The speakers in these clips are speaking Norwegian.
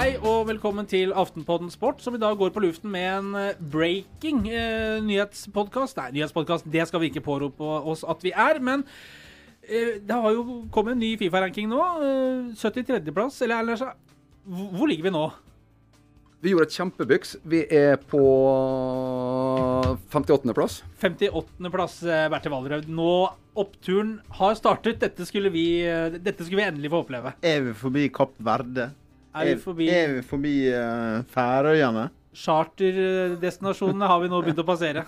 Hei og velkommen til Aftenpodden Sport, som i dag går på luften med en eh, breaking eh, nyhetspodkast. Nei, nyhetspodkast, det skal vi ikke pårope oss at vi er, men eh, det har jo kommet en ny Fifa-ranking nå. Eh, 73.-plass, eller ellers hvor hvor ligger vi nå? Vi gjorde et kjempebyks. Vi er på 58.-plass. 58.-plass, eh, Bertil Valderhaug. Nå oppturen har startet. Dette skulle, vi, eh, dette skulle vi endelig få oppleve. Er vi forbi Kapp Verde? Er vi forbi Er vi forbi uh, Færøyene? charterdestinasjonene har vi nå begynt å passere?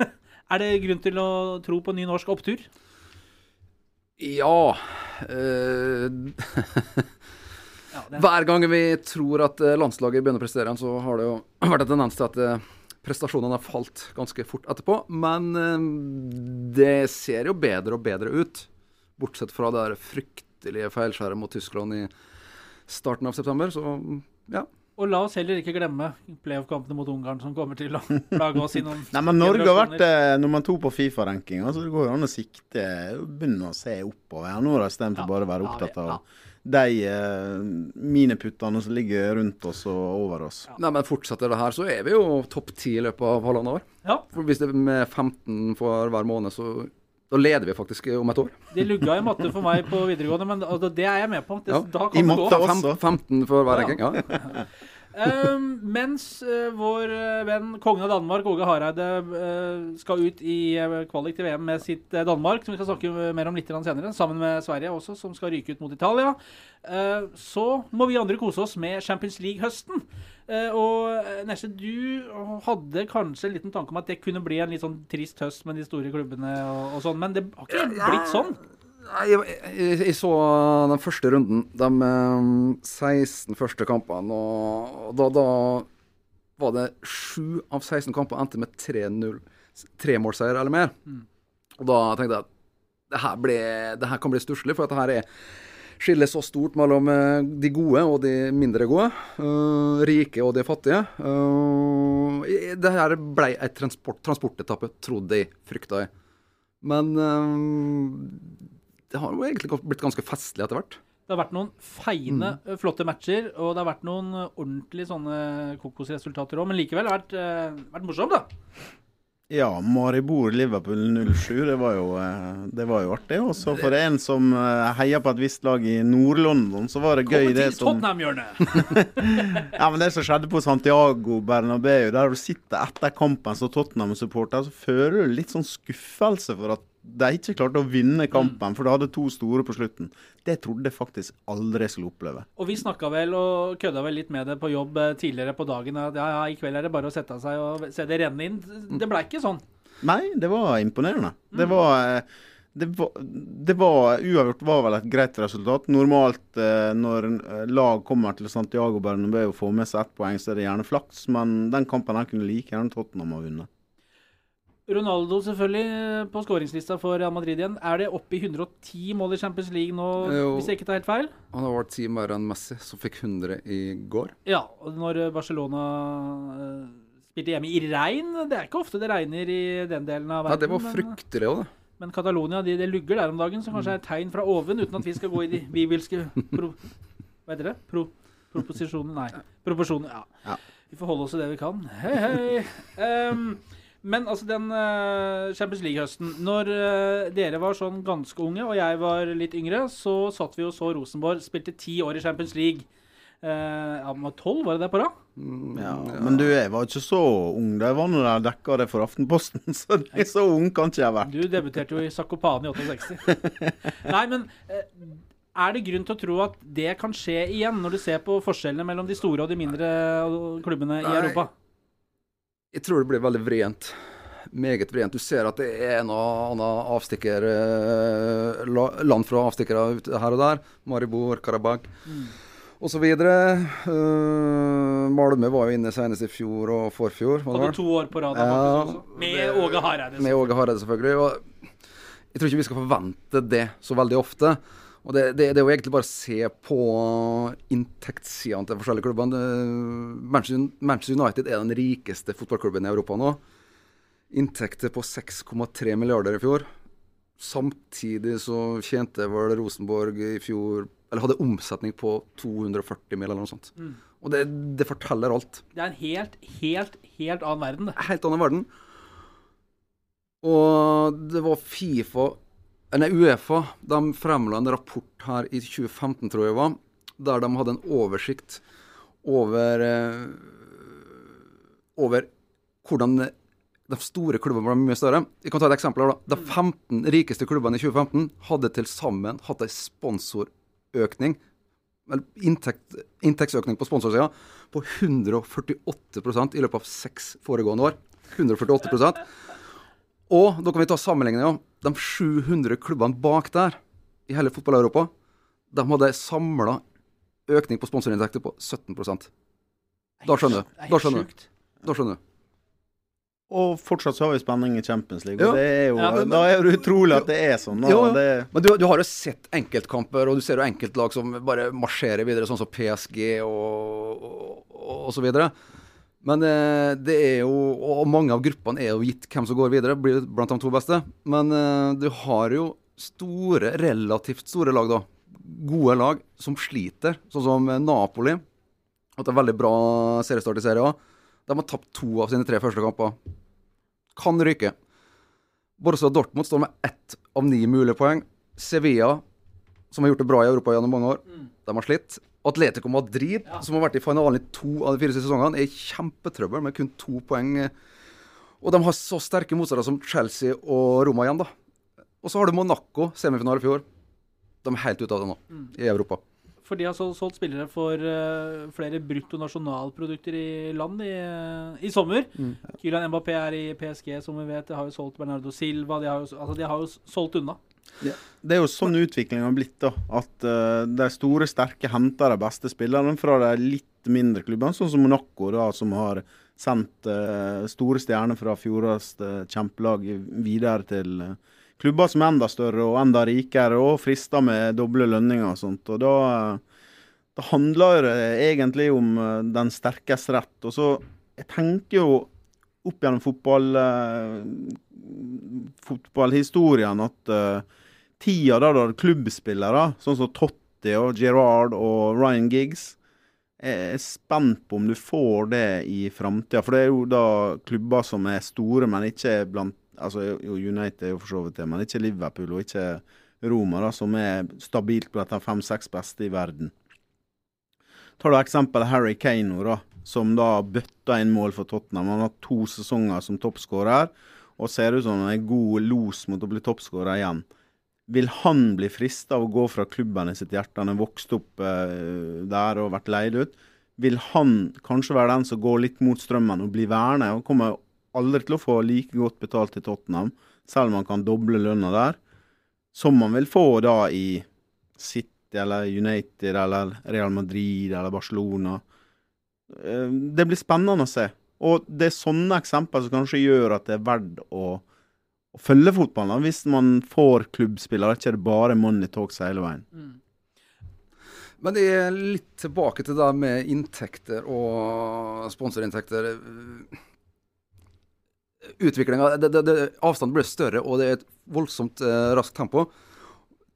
er det grunn til å tro på ny norsk opptur? Ja Uh, Hver gang vi tror at eh, landslaget begynner å prestere, så har det jo vært en tendens til at prestasjonene har falt ganske fort etterpå. Men det ser jo bedre og bedre ut. Bortsett fra det der fryktelige feilskjæret mot Tyskland i starten av september. Så ja. Og la oss heller ikke glemme playoff-kampene mot Ungarn, som kommer til å plage oss i noen Nei, men Norge har vært eh, nummer to på Fifa-rankinga, så det går jo an å sikte Begynne å se oppover Ja, nå, da, istedenfor Ja, bare å være ja, opptatt av de eh, miniputtene som ligger rundt oss og over oss. Nei, men fortsetter det her, så er vi jo topp ti i løpet av halvannet år. Ja, For hvis det er med 15 for hver måned, så da leder vi faktisk om et år. det lugga i matte for meg på videregående, men altså, det er jeg med på. Det, Ja, da i kan det gå. matte også. 15 for hver Ja. Ja. Um, mens uh, vår eh, venn kongen av Danmark, Åge Hareide, uh, skal ut i uh, kvalik til VM med sitt Danmark, som vi skal snakke mer om litt senere, sammen med Sverige også, som skal ryke ut mot Italia, så må vi andre kose oss med Champions League-høsten. Eh, og Nesje, du hadde kanskje en liten tanke om at det kunne bli en litt sånn trist høst med de store klubbene og, og sånn, men det har ikke blitt sånn. Jeg, jeg, jeg så den første runden, de eh, 16 første kampene, og, da, da var det sju av 16 kamper endte med 3-0. Tremålseier eller mer. Og da tenkte jeg at det her, ble, det her kan bli stusslig, for at det her er skillet så stort mellom eh, de gode og de mindre gode. Uh, rike og de fattige. Uh, det her ble ei transport, transportetappe, trodde jeg, frykta jeg. Men eh, det har jo egentlig blitt ganske festlig etter hvert. Det har vært noen feine, mm. flotte matcher, og det har vært noen ordentlige ordentlig sånne kokosresultater òg. Men likevel har det vært, eh, vært morsomt, da. Ja, Maribor Liverpool 07, det var jo, eh, det var jo artig. Og så for en som eh, heier på et visst lag i Nord-London, så var det gøy det til som Tottenham-hjørnet! Ja, men det som skjedde på Santiago Bernabeu, der du sitter etter kampen som Tottenham-supporter, så føler du litt sånn skuffelse for at de ikke klarte å vinne kampen, for de hadde to store på slutten. Det trodde jeg faktisk aldri jeg skulle oppleve. Og vi snakka vel og kødda vel litt med det på jobb eh, tidligere på dagen. At ja, ja, i kveld er det bare å sette seg og se det renne inn. Det blei ikke sånn. Nei, det var imponerende. Det var eh, det var, det var Uavgjort var vel et greit resultat. Normalt eh, når eh, lag kommer til Santiago Bernabeu og får med seg ett poeng, så er det gjerne flaks, men den kampen her kunne like gjerne Tottenham ha vunnet. Ronaldo selvfølgelig eh, på skåringslista for Real Madrid igjen. Er det oppe i 110 mål i Champions League nå, Jo. hvis jeg ikke tar helt feil? Han har vært ti mer enn Messi, som fikk 100 i går. Ja, og når eh, Barcelona eh, spilte hjemme i regn Det er ikke ofte det regner i den delen av verden. Ja, det var fryktelig òg, det. Men Catalonia de, det lugger der om dagen, så kanskje er et tegn fra oven, uten at vi skal gå i de bibelske pro, Hva heter det? Pro, proposisjoner? Nei. Proporsjoner. Ja. Ja. Vi får holde oss til det vi kan. Hei, hei. Ehm, men altså, den uh, Champions League-høsten Når uh, dere var sånn ganske unge, og jeg var litt yngre, så satt vi og så Rosenborg spilte ti år i Champions League. Uh, ja, men tolv, var det det på rad? Mm, Ja, Men du, jeg var ikke så ung det jeg var når jeg dekka det for Aftenposten, så det er så ung kan ikke jeg være. Du debuterte jo i Sakopane i 68. Nei, men er det grunn til å tro at det kan skje igjen, når du ser på forskjellene mellom de store og de mindre klubbene i Nei. Europa? Jeg tror det blir veldig vrient. Meget vrient. Du ser at det er en og annen avstikker eh, Land fra avstikkere her og der. Maribor, Karabakh Mm. osv. Uh, Malmö var jo inne senest i fjor og forfjor. Hadde to år på rad Ja. Med Åge Hareide. Med Åge Hareide, selvfølgelig. Og jeg tror ikke vi skal forvente det så veldig ofte. Og det, det, det er jo egentlig bare å se på inntektssidene til forskjellige klubber. Manchester Manchester United er den rikeste fotballklubben i Europa nå. Inntekter på 6,3 milliarder i fjor. Samtidig så tjente vel Rosenborg i fjor Eller hadde omsetning på 240 mill. eller noe sånt. Mm. Og det, det forteller alt. Det er en helt, helt, helt annen verden, det. Helt annen verden. Og det var Fifa Nei, Uefa de fremla en rapport her i 2015, tror jeg var, der de hadde en oversikt over eh, over hvordan de store klubbene ble mye større. Jeg kan ta et eksempel. her da. De 15 rikeste klubbene i 2015 hadde til sammen hatt en sponsorøkning, eller inntekt, inntektsøkning på sponsorsida, på 148% i løpet av seks foregående år. 148 Og da kan vi ta sammenligninga. De 700 klubbene bak der i hele fotball-Europa, de hadde samla økning på sponsorinntekter på 17 Da skjønner du. Da skjønner du. Da skjønner du. Og fortsatt så har vi spenning i Champions League. Ja. Og det er jo, Ja, men- da er det utrolig at det er sånn. Da. Jo. Det, Men du, du har jo sett enkeltkamper, og du ser jo enkeltlag som bare marsjerer videre, sånn som PSG og, og, og så videre. Men eh, det er jo Og mange av gruppene er jo gitt hvem som går videre, blir blant de to beste. Men eh, du har jo store, relativt store lag, da. Gode lag som sliter, sånn som Napoli. Hatt en veldig bra seriestart i serien. De har tapt to av sine tre første kamper. Kan ryke. Borussia Dortmund står med ett av ni mulige poeng. Sevilla, som har gjort det bra i Europa gjennom mange år, de har slitt. Atletico Madrid, Ja. som har vært i finalen i to av de fire siste sesongene, er i kjempetrøbbel med kun to poeng. Og de har så sterke motstandere som Chelsea og Roma igjen, da. Og så har du Monaco, semifinale i fjor. De er helt ute av det nå, i Europa. For de har sol- solgt spillere for uh, flere brutto nasjonalprodukter i land i, eh, i sommer. Mm. Kylian Mbappé er i PSG, som vi vet. De har jo solgt Bernardo Silva. De har jo, altså, de har jo solgt unna. Det er jo sånn utviklingen har blitt. da, At uh, de store, sterke henter de beste spillerne fra de litt mindre klubbene, sånn som Monaco, da, som har sendt uh, store stjerner fra fjorårets uh, kjempelag videre til uh, klubber som er enda større og enda rikere, og frister med doble lønninger og sånt. og da... da handler det egentlig om den sterkes rett. Og så Jeg tenker jo opp gjennom fotball, fotballhistorien at uh, tida da du hadde klubbspillere, sånn som Totti og Gerard og Ryan Giggs Jeg er spent på om du får det i framtida. For det er jo da klubber som er store, men ikke blant Altså United er jo for så vidt det, men ikke Liverpool og ikke Roma, da, som er stabilt blant de fem-seks beste i verden. Tar du eksempelet Harry Kane, da, som da bøtta inn mål for Tottenham. Han har to sesonger som toppskårer og ser ut som han er god los mot å bli toppskårer igjen. Vil han bli frista av å gå fra klubben i sitt hjerte? Han har vokst opp eh, der og vært leid ut. Vil han kanskje være den som går litt mot strømmen og blir værende? Han kommer aldri til å få like godt betalt i Tottenham, selv om han kan doble lønna der, som han vil få da i City eller United eller Real Madrid eller Barcelona. Eh, Det blir spennende å se. Og det er sånne eksempler som kanskje gjør at det er verdt å, å følge fotballen. da. Hvis man får klubbspillere, ikke er det bare money talks hele veien. Men det er litt tilbake til det med inntekter og sponsorinntekter. Utviklinga Avstanden ble større, og det er et voldsomt eh, raskt tempo.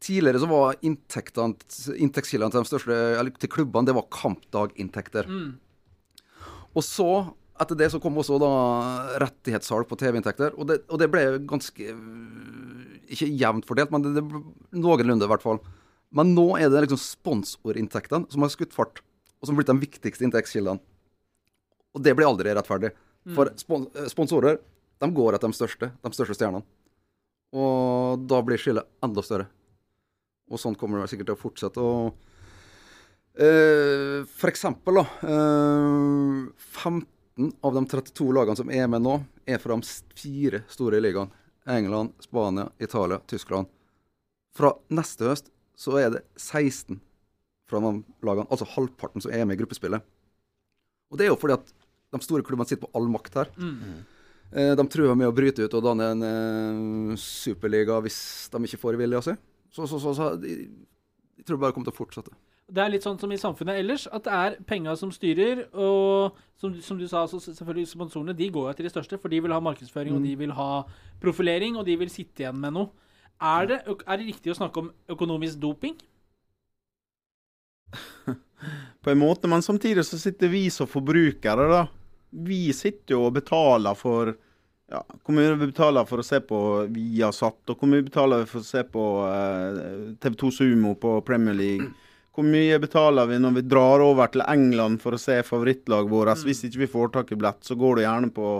Tidligere så var inntektskildene til de største, eller til klubbene det var kampdaginntekter. Og så, etter det, så kom også da rettighetssalg på TV-inntekter. Og, det- og det ble ganske øh, Ikke jevnt fordelt, men det, det noenlunde, i hvert fall. Men nå er det liksom sponsorinntektene som har skutt fart, og som har blitt de viktigste inntektskildene. Og det blir aldri rettferdig. For spon eh, sponsorer de går etter de største, de største stjernene. Og da blir skillet enda større. Og sånn kommer det sikkert til å fortsette. Og Uh, for eksempel, da. Uh, 15 av de 32 lagene som er med nå, er fra de fire store ligaene. England, Spania, Italia, Tyskland. Fra neste høst så er det 16 fra de lagene, altså halvparten som er med i gruppespillet. Og det er jo fordi at de store klubbene sitter på all makt her. Mm. De truer med å bryte ut og danne en eh, superliga hvis de ikke får vilja si. Så, så, så, så jeg tror bare det kommer til å fortsette. Det er litt sånn som i samfunnet ellers, at det er penga som styrer. Og som, som du sa, så selvfølgelig sponsorene de går jo etter de største, for de vil ha markedsføring, og de vil ha profilering, og de vil sitte igjen med noe. Er det, er det riktig å snakke om økonomisk doping? på en måte. Men samtidig så sitter vi som forbrukere, da. Vi sitter jo og betaler for ja, Hvor mye vi betaler for å se på Viasat, og hvor mye betaler vi for å se på eh, TV2 Sumo på Premier League? Hvor mye betaler vi når vi drar over til England for å se favorittlaget vårt? Hvis ikke vi får tak i billett, så går du gjerne på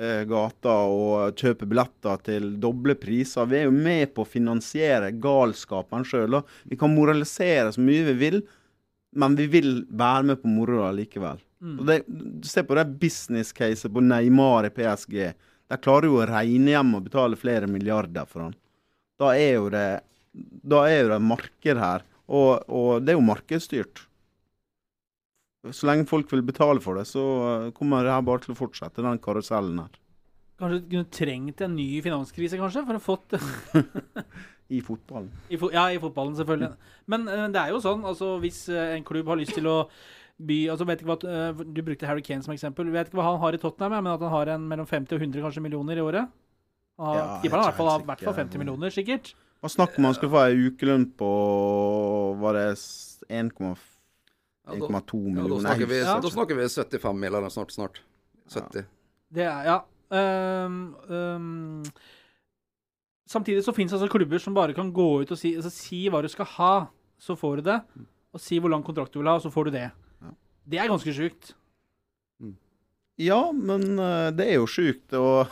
eh, gata og kjøper billetter til doble priser. Vi er jo med på å finansiere galskapen sjøl. Vi kan moralisere så mye vi vil, men vi vil være med på moroa likevel. Mm. det, se på det business-caset på Neymar i PSG. De klarer jo å regne hjem og betale flere milliarder for han. Da er jo det, da er jo det marked her. Og, og det er jo markedsstyrt. Så lenge folk vil betale for det, så kommer det her bare til å fortsette, den karusellen her. Kanskje du kunne trengt en ny finanskrise, kanskje, for å fått I fotballen. I fo ja, i fotballen, selvfølgelig. Men uh, det er jo sånn, altså hvis uh, en klubb har lyst til å by altså vet ikke hva, uh, Du brukte Harry Kane som eksempel. Vet ikke hva han har i Tottenham, men at han har en mellom 50 og 100 kanskje millioner i året. Han har, Ja, i hvert fall, helt i hvert fall sikker. 50 millioner, sikkert. Hva snakker man om? Skal få ei ukelønn på Var det 1,2 Ja, da, 1,2 ja, da, millioner? snakker vi, Ja. da snakker vi 75 mil eller snart. snart. 70. Det er, ja. Um, um, samtidig så finnes det altså klubber som bare kan gå ut og si, altså, si hva du skal ha, så får du det. Og si hvor lang kontrakt du vil ha, så får du det. Ja. Det er ganske sjukt. Ja, men eh, det er jo sjukt. Og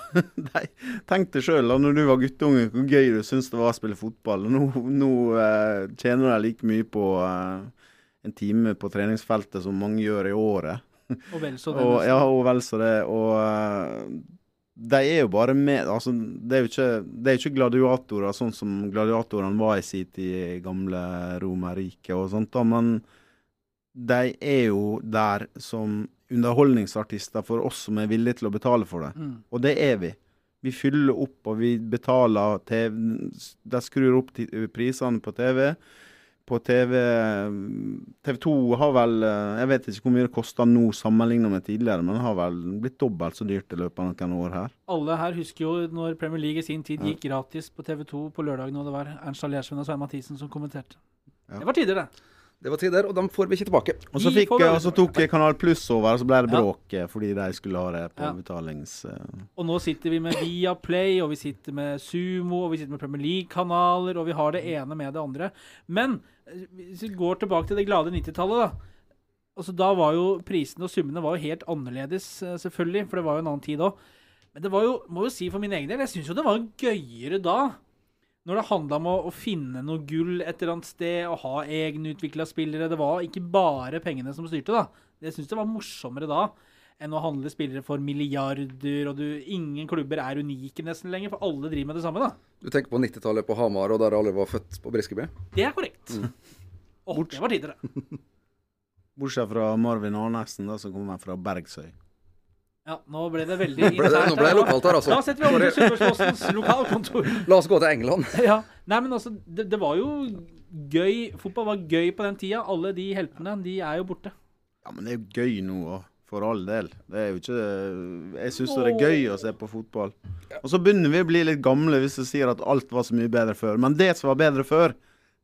tenk deg sjøl når du var guttunge, hvor gøy du syntes det var å spille fotball. Nå, nå eh, tjener du like mye på eh, en time på treningsfeltet som mange gjør i året. Og vel så det. Og, ja, og vel så det. Og eh, de er jo bare med altså, Det er jo ikke, det er jo ikke gladiatorer sånn som gladiatorene var i sin tid i gamle Romerriket og sånt, da, men de er jo der som underholdningsartister for oss som er villige til å betale for det. Mm. Og det er vi. Vi fyller opp, og vi betaler TV De skrur opp prisene på TV. På TV TV 2 har vel Jeg vet ikke hvor mye det koster nå sammenlignet med tidligere, men det har vel blitt dobbelt så dyrt i løpet av noen år her. Alle her husker jo når Premier League i sin tid gikk gratis på TV2 på lørdagen, og det var Ernst Aliersven og Svein Mathisen som kommenterte. Ja. Det var tider, det. Det var tider, og dem får vi ikke tilbake. Og så, Vi fikk, og så tok Kanal Pluss over, og så ble det bråk ja. fordi de skulle ha det på Ja. betalings... Uh... Og nå sitter vi med Viaplay, og vi sitter med Sumo, og vi sitter med Premier League-kanaler, og vi har det ene med det andre. Men eh, hvis vi går tilbake til det glade 90-tallet, da. Altså, da var jo prisene og summene var jo helt annerledes, eh, selvfølgelig, for det var jo en annen tid òg. Men det var jo, må jo si for min egen del, jeg syns jo det var gøyere da. Når det handla om å, å finne noe gull et eller annet sted, og ha egenutvikla spillere. Det var ikke bare pengene som styrte, da. Jeg syns det var morsommere da enn å handle spillere for milliarder, og du, ingen klubber er unike nesten lenger, for alle driver med det samme, da. Du tenker på 90-tallet på Hamar, og der alle var født på Briskeby? Det er korrekt. Mm. Åh, det var tider, det. Bortsett fra Marvin Arnesen, da, som kommer fra Bergsøy. Ja, nå ble det veldig Ble det, nå ble det lokalt her, altså. Da setter vi over til Sunnmørspostens lokalkontor. La oss gå til England. Ja. Nei, men altså, det, det var jo gøy. Fotball var gøy på den tida. Alle de heltene, de er jo borte. Ja, men det er jo gøy nå, òg. for all del. Det er jo ikke Jeg syns det er gøy å se på fotball. Og så begynner vi å bli litt gamle hvis vi sier at alt var så mye bedre før. Men det som var bedre før,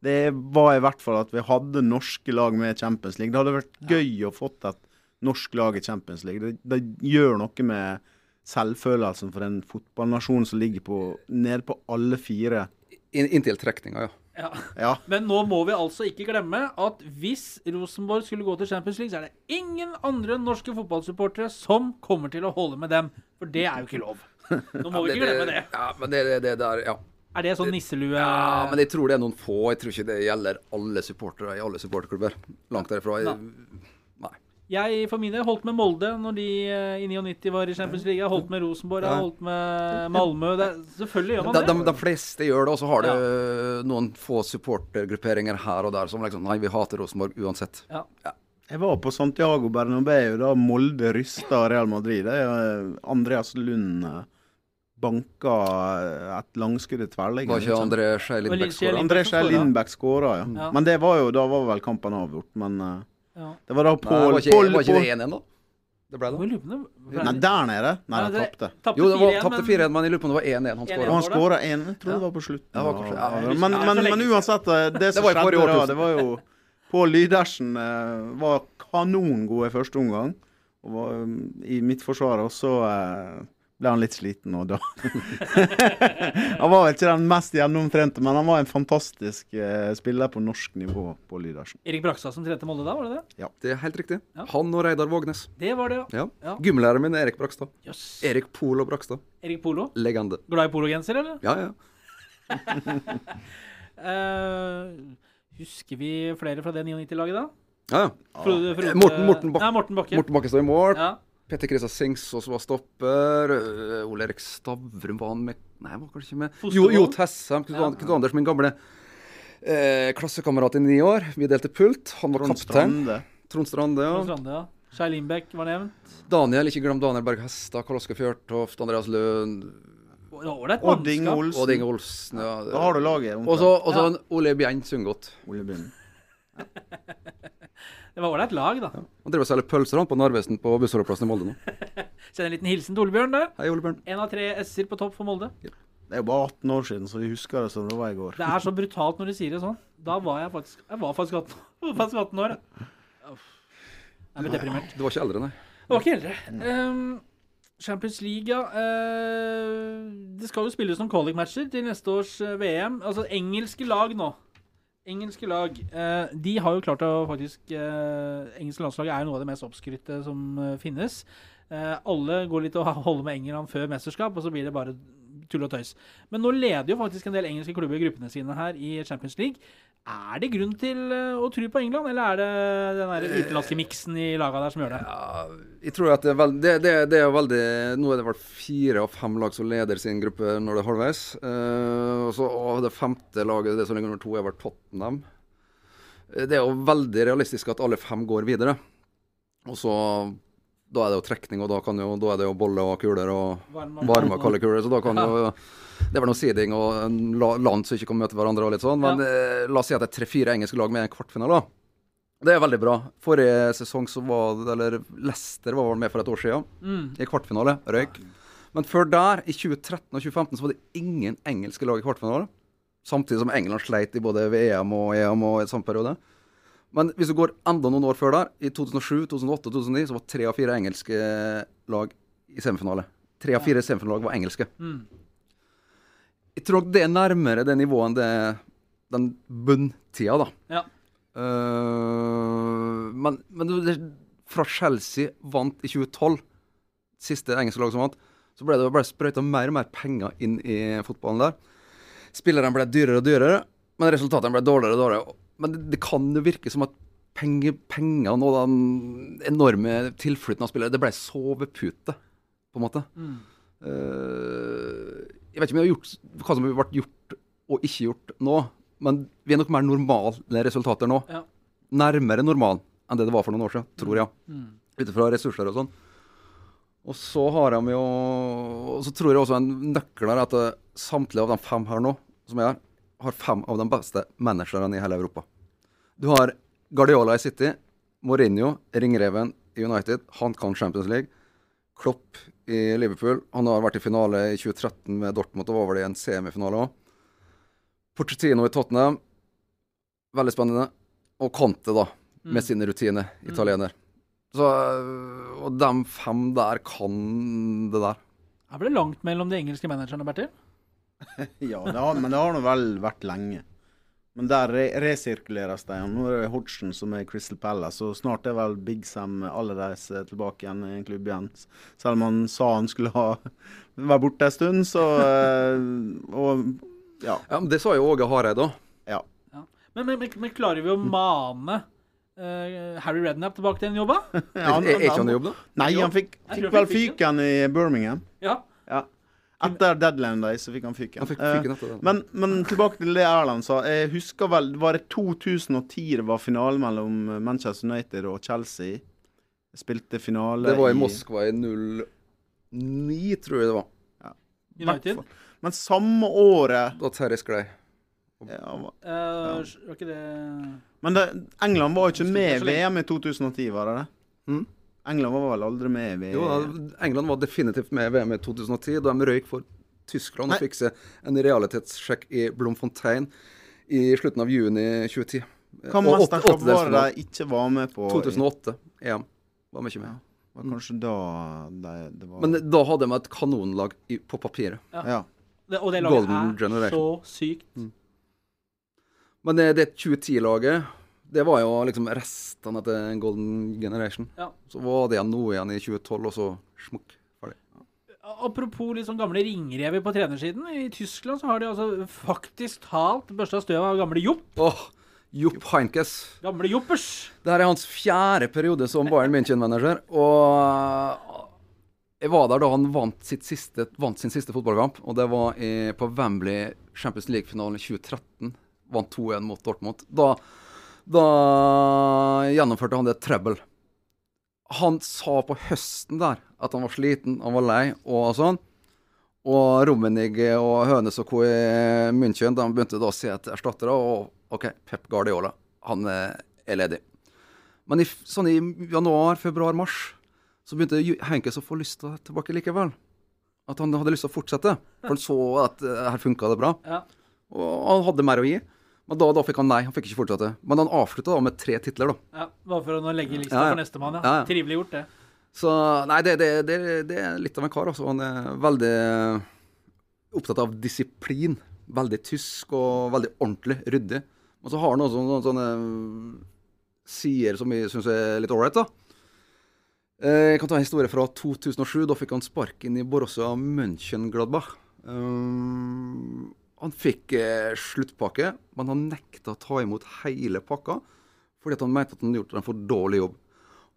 det var i hvert fall at vi hadde norske lag med Champions League. Det hadde vært gøy å fått et norsk lag i Champions League. Det, det gjør noe med selvfølelsen for en fotballnasjon som ligger på, nede på alle fire. In, inntil trekninga, ja. Ja. Ja. Men nå må vi altså ikke glemme at hvis Rosenborg skulle gå til Champions League, så er det ingen andre norske fotballsupportere som kommer til å holde med dem. For det er jo ikke lov. Nå må vi ikke glemme det. Ja, men det, det, det der, ja. Er det sånn nisselue ja. Men jeg tror det er noen få. Jeg tror ikke det gjelder alle supportere i alle supporterklubber. Langt derifra. Jeg, nei. Jeg for min del holdt med Molde når de eh, i 99 var i Champions League. Jeg har holdt med Rosenborg, jeg har holdt med Malmö. Det, selvfølgelig gjør man det. de, de fleste gjør det, og så har det noen få supportergrupperinger her og der som liksom Nei, vi hater Rosenborg uansett. Ja. Jeg var på Santiago Bernabeu da Molde rysta Real Madrid. Det eh, Andreas Lund eh, banka eh, et langskudd i tverrliggeren. Var ikke André Skei Og Lindbekk skåra? André Skei. Lindbekk skåra, ja. Ja. Men det var jo, da var vel kampen avgjort. Men eh, Ja. det var da Pål var ikke, var ikke det 1-1, da? Det ble det. Nei, der nede. Nei, det- tapte. Tapte Jo, det var 4-1, tapte men- 4-1, men jeg lurer på om det var 1-1 han 1-1. Skåra. han skåra 1, jeg tror det var på slutten. Ja, det var kanskje- ja, men, men, men uansett, eh, det som det skjedde da, det var jo Pål Lydersen eh, var kanongod i første omgang. Og var um, i mitt forsvar også eh, ble han litt sliten, og da Han var vel ikke den mest gjennomtrente, men han var en fantastisk eh, spiller på norsk nivå, på Lydersen. Erik Brakstad som trente Molde da, var det det? Ja, Det er helt riktig. Ja. Han og Reidar Vågnes. Det var det, ja. Ja. Ja. Gymlæreren min er Erik Brakstad. Yes. Erik Polo Brakstad. Erik Polo. Legende. Glad i pologenser, eller? Ja, ja. uh, husker vi flere fra det 99-laget, da? ja, ja. Frode- Frode- Eh, Morten- Morten Bak- Nei, Morten Bakke. Morten Bakke står i mål. Ja. Petter Krista også var stopper. Ole Erik Stavrum var han med Nei, han var kanskje ikke med. Jo, jo Tessem. Knut Ja. Knut Anders, min gamle eh, klassekamerat i ni år. Vi delte pult. Han var Trond kaptein. Strande. Trond Strande, ja. Trond Strande, ja. Skei Lindbekk var nevnt. Daniel, ikke glem Daniel Berg Hestad, Karl Oskar Fjørtoft, Andreas var Ålreit Odd Inge mannskap. Olsen. Odd Inge Olsen. Ja. Da har du laget. Og så og så Ja. en Ole Bjent Sundgodt. Ole Bjørn. Det var ålreit lag, da. Han driver og selger pølser han på Narvesen på bussholdeplassen i Molde nå. Send en liten hilsen til Ole Bjørn der. Hei, Ole Bjørn. En av tre S-er på topp for Molde. Det er jo bare 18 år siden, så vi husker det som det var i går. Det er så brutalt når du sier det sånn. Da var jeg faktisk Jeg var faktisk 18, faktisk 18 år. jeg. Ble deprimert. Du var ikke eldre, nei. Jeg var ikke eldre. Um, Champions League, ja. Uh, det skal jo spilles noen qualic-matcher til neste års eh, VM. Altså engelske lag nå. Engelske lag. eh, de har jo klart å faktisk uh, Engelske landslag er jo noe av det mest oppskrytte som eh, finnes. Eh, alle går litt og holder med England før mesterskap, og så blir det bare tull og tøys. Men nå leder jo faktisk en del engelske klubber gruppene sine her i Champions League. Er det grunn til eh, å tro på England, eller er det den der utenlandske miksen i laga der som gjør det? Ja, jeg tror at det er, veld, det, det, det er veldig Nå er det vel fire av fem lag som leder sin gruppe når det er halvveis. Uh, og, så, og det femte laget, det som ligger nummer to, er vel Tottenham. Eh, Det er jo veldig realistisk at alle fem går videre. Og så Da er det jo trekning, og da, kan jo, da er det jo bolle og kuler og varme og kalde kuler. Så da kan jo Det er vel noe seeding og en land som ikke kan møte hverandre og litt sånn. Men eh, la oss si at det er tre-fire engelske lag med en kvartfinale. da. Det er veldig bra. Forrige sesong så var det Eller Leicester var vel med for et år siden Mm. i kvartfinale. Røyk. Men før der, i 2013 og 2015, så var det ingen engelske lag i kvartfinale. Samtidig som England sleit i både VM og EM og i samme periode. Men hvis du går enda noen år før der, i 2007, 2008 og 2009, så var tre av fire engelske lag i semifinale. Tre av fire semifinalag var engelske. Mm. Jeg tror nok det er nærmere det nivået enn det den bunntida, da. Ja. Uh, men, men det, fra Chelsea vant i 2012, siste engelske lag som vant, så ble det bare sprøyta mer og mer penger inn i fotballen der. Spillerne ble dyrere og dyrere, men resultatene ble dårligere og dårligere. Men det, det kan jo virke som at penge, pengene og den enorme tilflytten av spillere, det ble sovepute, på en måte. Mm. Uh, jeg vet ikke om jeg har gjort hva som har vært gjort og ikke gjort nå, men vi er nok mer normale resultater nå. Ja. Nærmere normal enn det det var for noen år siden, tror jeg. Mm. Ut ifra ressurser og sånn. Og så har de jo Og så tror jeg også en nøkkel er at samtlige av de fem her nå, som er her, har fem av de beste managerne i hele Europa. Du har Guardiola i City, Mourinho, ringreven i United. Han kan Champions League. Klopp i Liverpool. Han har vært i finale i 2013 med Dortmund og var vel i en semifinale òg. Pochettino i Tottenham. Veldig spennende. Og Conte, da, med Mm. sine rutiner. Italiener. Så, og de fem der kan det der. Er vel langt mellom de engelske managerne, Bertil? Ja, det har, men det har nå vel vært lenge. Men der re resirkuleres de. Nå er det Hodgson som er Crystal Palace, og snart er vel Big Sam alle tilbake igjen i en klubb igjen. Selv om han sa han skulle ha være borte en stund, så eh, Og ja. Ja, men Det sa jo Åge Hareid òg. ja. Men, men, men, men klarer vi å mane uh, Harry Redknapp tilbake til en jobb, da? Ja, Er er ikke han i jobb, da? Nei, han fikk, fikk vel fyken i Birmingham. Ja. Ja. Etter deadline day så fikk han fyken. Han fikk Eh, fyken etter det. Men, men tilbake til det Erland sa. Jeg husker vel Var det 2010 det var finale mellom Manchester United og Chelsea? Jeg spilte finale Det var i Moskva i 09, tror jeg det var. Ja. United. Men samme året Da Terje sklei. ja, var- Eh, Var ikke det Men det, England var jo ikke med i. VM i 2010, var det det? Mm. England var vel aldri med i VM? Jo, England var definitivt med i VM i 2010, da de røyk for Tyskland Nei. og fikk seg en realitetssjekk i Blomfontein i slutten av juni 2010. Hva mesterskap var det de ikke var med på? 2008 EM var mye med. Ja, var kanskje da det, det var Men da hadde de et kanonlag i, på papiret. Ja. Det, og det laget Golden er Generation. så sykt. Men det, det 2010-laget, det var jo liksom restene etter Golden Generation. Ja. Så var det noe igjen i 2012, og så smukk. Ferdig. Apropos sånn gamle ringrever på trenersiden. I Tyskland så har de altså faktisk talt børsta støv av gamle Jopp. Åh, Jopp Heinkes. Gamle Joppers. Det her er hans fjerde periode som Bayern München-manager. Og jeg var der da han vant, sitt siste, vant sin siste fotballkamp. Og det var i, på Wembley Champions League-finalen i 2013. Vant 2-1 mot Dortmund. Da, da gjennomførte han det trøbbel. Han sa på høsten der at han var sliten, han var lei og sånn. Og Rummenigge og Hønes og co. i München de begynte da å se etter erstattere. Og OK, Pep Guardiola, han er er ledig. Men i, sånn i januar, februar, mars så begynte Henkes å få lyst til å tilbake likevel. At han hadde lyst til å fortsette. For han så at eh, her funka det bra. Ja. Og han hadde mer å gi. Men da, da fikk han nei. Han fikk ikke fortsette. Men han avslutta da med tre titler, da. ja. Bare for å nå legge lista Ja, ja. for nestemann, ja. Ja. Trivelig gjort, det. Så nei, det, det, det, det er litt av en kar, altså. Han er veldig opptatt av disiplin. Veldig tysk og veldig ordentlig, ryddig. Og så har han også noen sånne sider som jeg syns er litt ålreit, da. Eh, Jeg kan ta en historie fra 2007. Da fikk han sparken i Borussia Mönchengladbach. Um, han fikk eh, sluttpakke, men han nekta å ta imot hele pakka fordi at han mente at han hadde gjort en for dårlig jobb.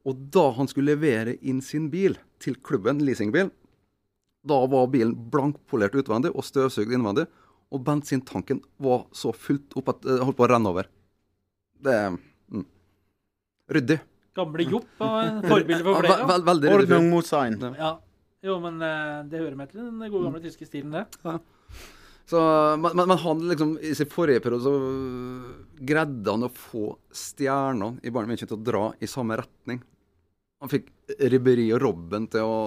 Og da han skulle levere inn sin bil til klubben, leasingbil, da var bilen blankpolert utvendig og støvsugd innvendig. Og bensintanken var så fullt opp at det holdt på å renne over. Det mm. ryddig. Gamle Jopp var forbilde for Ja, flere. ve- vel- veldig ryddig. Ordnung mot sein. Ja. Ja. Jo, men eh, det hører med til den gode gamle tyske stilen, det. Så, men, men, han liksom, i sin forrige periode så greide han å få stjerner i Bayern München til å dra i samme retning. Han fikk Ribberi og Robben til å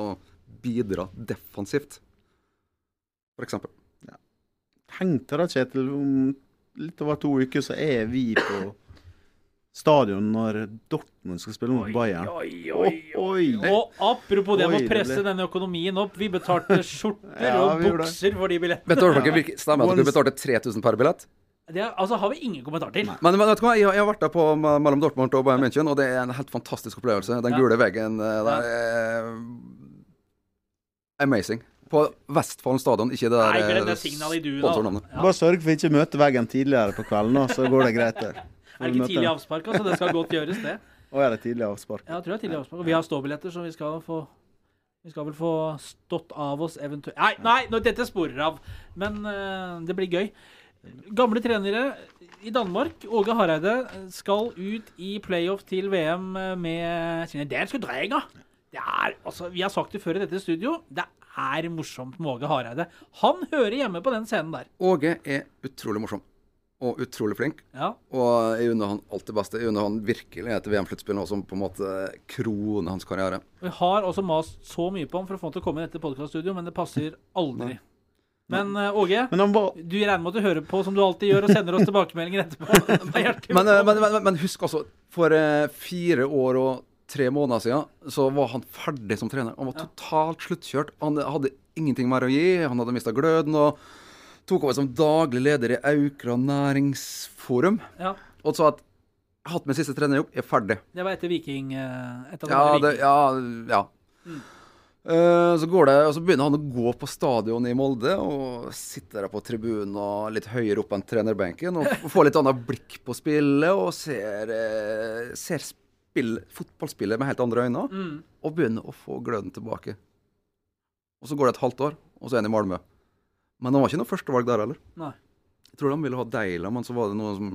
bidra defensivt, for eksempel. Tenkte da, Kjetil. Om litt over to uker så er vi på stadion når Dortmund skal spille mot Bayern. Oi, oi, oi. Og apropos det med å presse den økonomien opp. Vi betalte skjorter Ja, og bukser for de billettene. Vet dere, Stemmer det at dere betalte 3000 per billett? Det er- altså har vi ingen kommentar til. Men, men vet du hva, jeg, har- jeg har vært der på, mellom Dortmund og Bayern München, og det er en helt fantastisk opplevelse. Den Ja. gule veggen eh, der er amazing. På Vestfallen stadion, ikke det der Nei, eh, sponsornavnet. Ja. Bare sørg for ikke å møte veggen tidligere på kvelden, så går det greit. der. Er det ikke tidlig avspark, altså? Det skal godt gjøres, det. Å, er det tidlig avspark? Ja, jeg tror det er tidlig avspark. Og vi har ståbilletter, så vi skal få vi skal vel få stått av oss eventuelt Nei, nei, nå, dette sporer av. Men uh, det blir gøy. Gamle trenere i Danmark, Åge Hareide, skal ut i playoff til VM med sine danske drenger. Det er, altså, vi har sagt det før i dette studio. Det er morsomt med Åge Hareide. Han hører hjemme på den scenen der. Åge er utrolig morsom. Og utrolig flink. Ja. Og jeg unner han alt det beste. Jeg unner han virkelig et VM-sluttspill nå som på en måte kroner hans karriere. Vi har også mast så mye på ham for å få han til å komme inn etter podkaststudio, men det passer aldri. Men eh, Åge, Men han var du regner med at du hører på som du alltid gjør, og sender oss tilbakemeldinger etterpå. Men, eh, men, men, men husk altså, for eh, fire år og tre måneder siden så var han ferdig som trener. Han var totalt sluttkjørt. Han hadde ingenting mer å gi. Han hadde mista gløden. og tok over som daglig leder i Aukra næringsforum. Ja, Og sa at jeg har hatt min siste trenerjobb, jeg er ferdig. det var etter Viking. eh, Etter Ja, det, ja, ja. Eh, så går det, og så begynner han å gå på stadion i Molde og sitter der på tribunen og litt høyere opp enn trenerbenken og får litt annet blikk på spillet og ser, eh, ser spill, fotballspillet med helt andre øyne Mm. og begynner å få gløden tilbake. Og så går det et halvt år, og så er han i Malmö. Men han var ikke noe førstevalg der heller. Nei. Jeg tror de ville ha Deila, men så var det noe som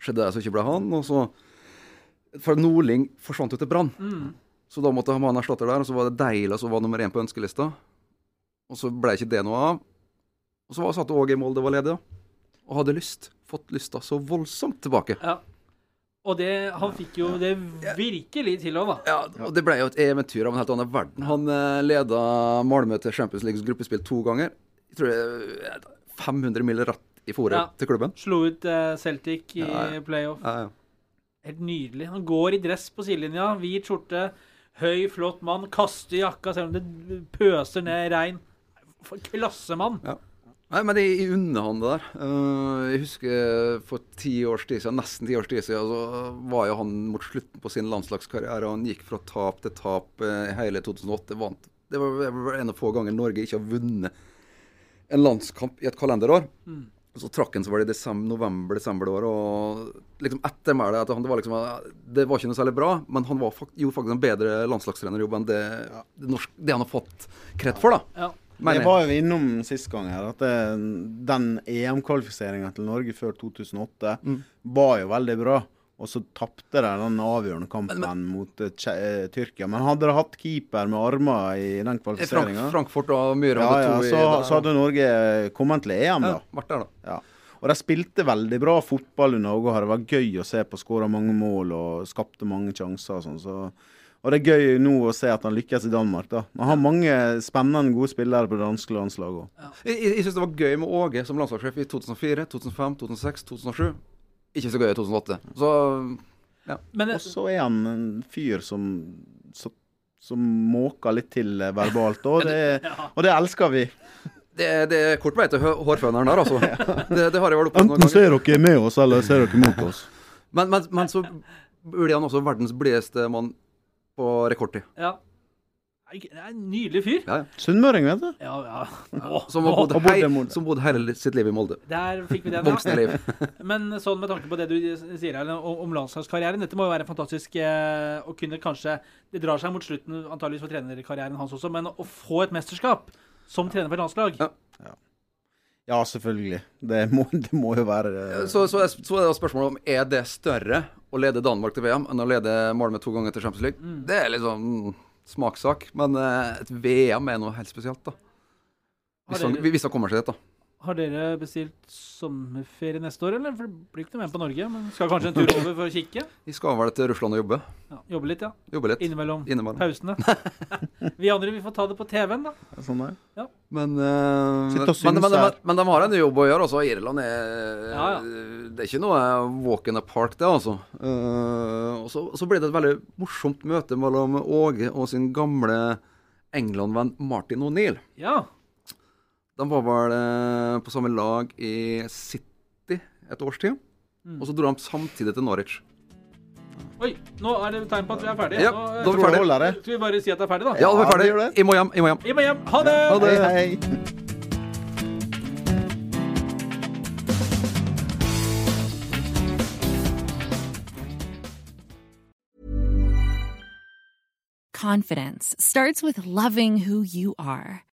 skjedde der som ikke ble han. Og så For Nordling forsvant jo til Brann. Mm. Så da måtte han ha en erstatter der, og så var det Deila som var nummer én på ønskelista. Og så ble ikke det noe av. Og så var satt Åge i mål, det var ledig, da. Og hadde lyst. Fått lysta så voldsomt tilbake. Ja. Og det, han fikk jo det virkelig til òg, da. Ja, og det ble jo et eventyr av en helt annen verden. Han eh, leda Malmö til Champions Leagues gruppespill to ganger. Jeg tror det er 500 mil ratt i fòret Ja. til klubben. Slo ut eh, Celtic i Ja, ja. playoff. Ja, ja. Helt nydelig. Han går i dress på sidelinja, hvit skjorte, høy, flott mann, kaster jakka selv om det pøser ned regn. Klassemann. Ja. Nei, men jeg, er unner han det der. Eh, jeg husker for ti års tid siden, nesten ti års tid siden, så var jo han mot slutten på sin landslagskarriere. og Han gikk fra tap til tap eh, i hele 2008. Vant. Det var en av få ganger Norge ikke har vunnet en landskamp i et kalenderår. Så trakk han så var det i desember, november-desember det året. Og liksom ettermælet at han, det var liksom Det var ikke noe særlig bra, men han var fakt, gjorde faktisk en bedre landslagstrenerjobb enn det, det, norsk, det han har fått kred for, da. Ja. Jeg jeg. var jo innom sist gang her at det, den EM-kvalifiseringa til Norge før 2008 Mm. var jo veldig bra. Og så tapte de den avgjørende kampen mot men, mot uh, Tyrkia. Men hadde de hatt keeper med armer i den Frank, kvalifiseringa, Frankfurt og Myhre ja, ja, to i så, så hadde Norge kommet til EM, ja, da. vært der, da. Ja. Og de spilte veldig bra fotball under Åge. Det var gøy å se på. Skåra mange mål og skapte mange sjanser og sånn. Så. Og det er gøy nå å se at han lykkes i Danmark, da. Han har mange spennende, gode spillere på det danske landslaget òg. Jeg, jeg syns det var gøy med Åge som landslagssjef i 2004, 2005, 2006, 2007. Ikke så gøy i 2008. Så Men Og så er han en fyr som som, som måker litt til eh, verbalt, og det, og det elsker vi. det, det er kort vei til hårføneren der, altså. Det, det har jeg vel opplevd noen Enten ser dere med oss, eller ser dere mot oss. Men, men, men så blir han også verdens blideste mann på rekordtid. ja. Det er en nydelig fyr. Ja, ja. Sunnmøring, vet du. Ja, ja. Åh, Som har bodd, hei, som bodde hele sitt liv i Molde. Der fikk vi den. ja. liv. Men sånn med tanke på det du sier om landslagskarrieren Dette må jo være fantastisk eh, å kunne kanskje Det drar seg mot slutten antageligvis for trenerkarrieren hans også, men å få et mesterskap som trener for et landslag Ja. Ja, selvfølgelig. Det må, det må jo være eh, Så, så, er, så er det spørsmålet om er det større å lede Danmark til VM enn å lede Malmö to ganger til Champions League. Mm. Det er liksom smakssak. Men eh, et VM er noe helt spesielt, da. Hvis Har han, hvis han kommer seg dit, da. Har dere bestilt sommerferie neste år, eller? For det blir ikke noe med på Norge, men skal kanskje en tur over for å kikke? Vi skal vel til Russland og jobbe. Ja, jobbe litt, ja. Jobbe litt. Innimellom Innimellom. pausene. vi andre vi får ta det på TV-en, da. sånn der. Men, uh, men, men, men, men de har en jobb å gjøre. Altså. Irland er Ja, ja. Det er ikke noe walk in the park, det, altså. Uh, og så, så ble det et veldig morsomt møte mellom Åge og sin gamle England-venn Martin O'Neill. Ja. De var vel eh, på samme lag i City et års tid. Mm. Og så dro de samtidig til Norwich. Oi, nå er det tegn på at vi er ferdige. Ja, nå, eh, da er vi ferdige. holder det. Skal vi bare si at det er ferdig, da? Ja, da er vi ferdige. ferdig. gjør det. Må hjem. I må hjem. I må hjem. Ha det! Ha det. Hei, hei. Confidence starts with loving who you are.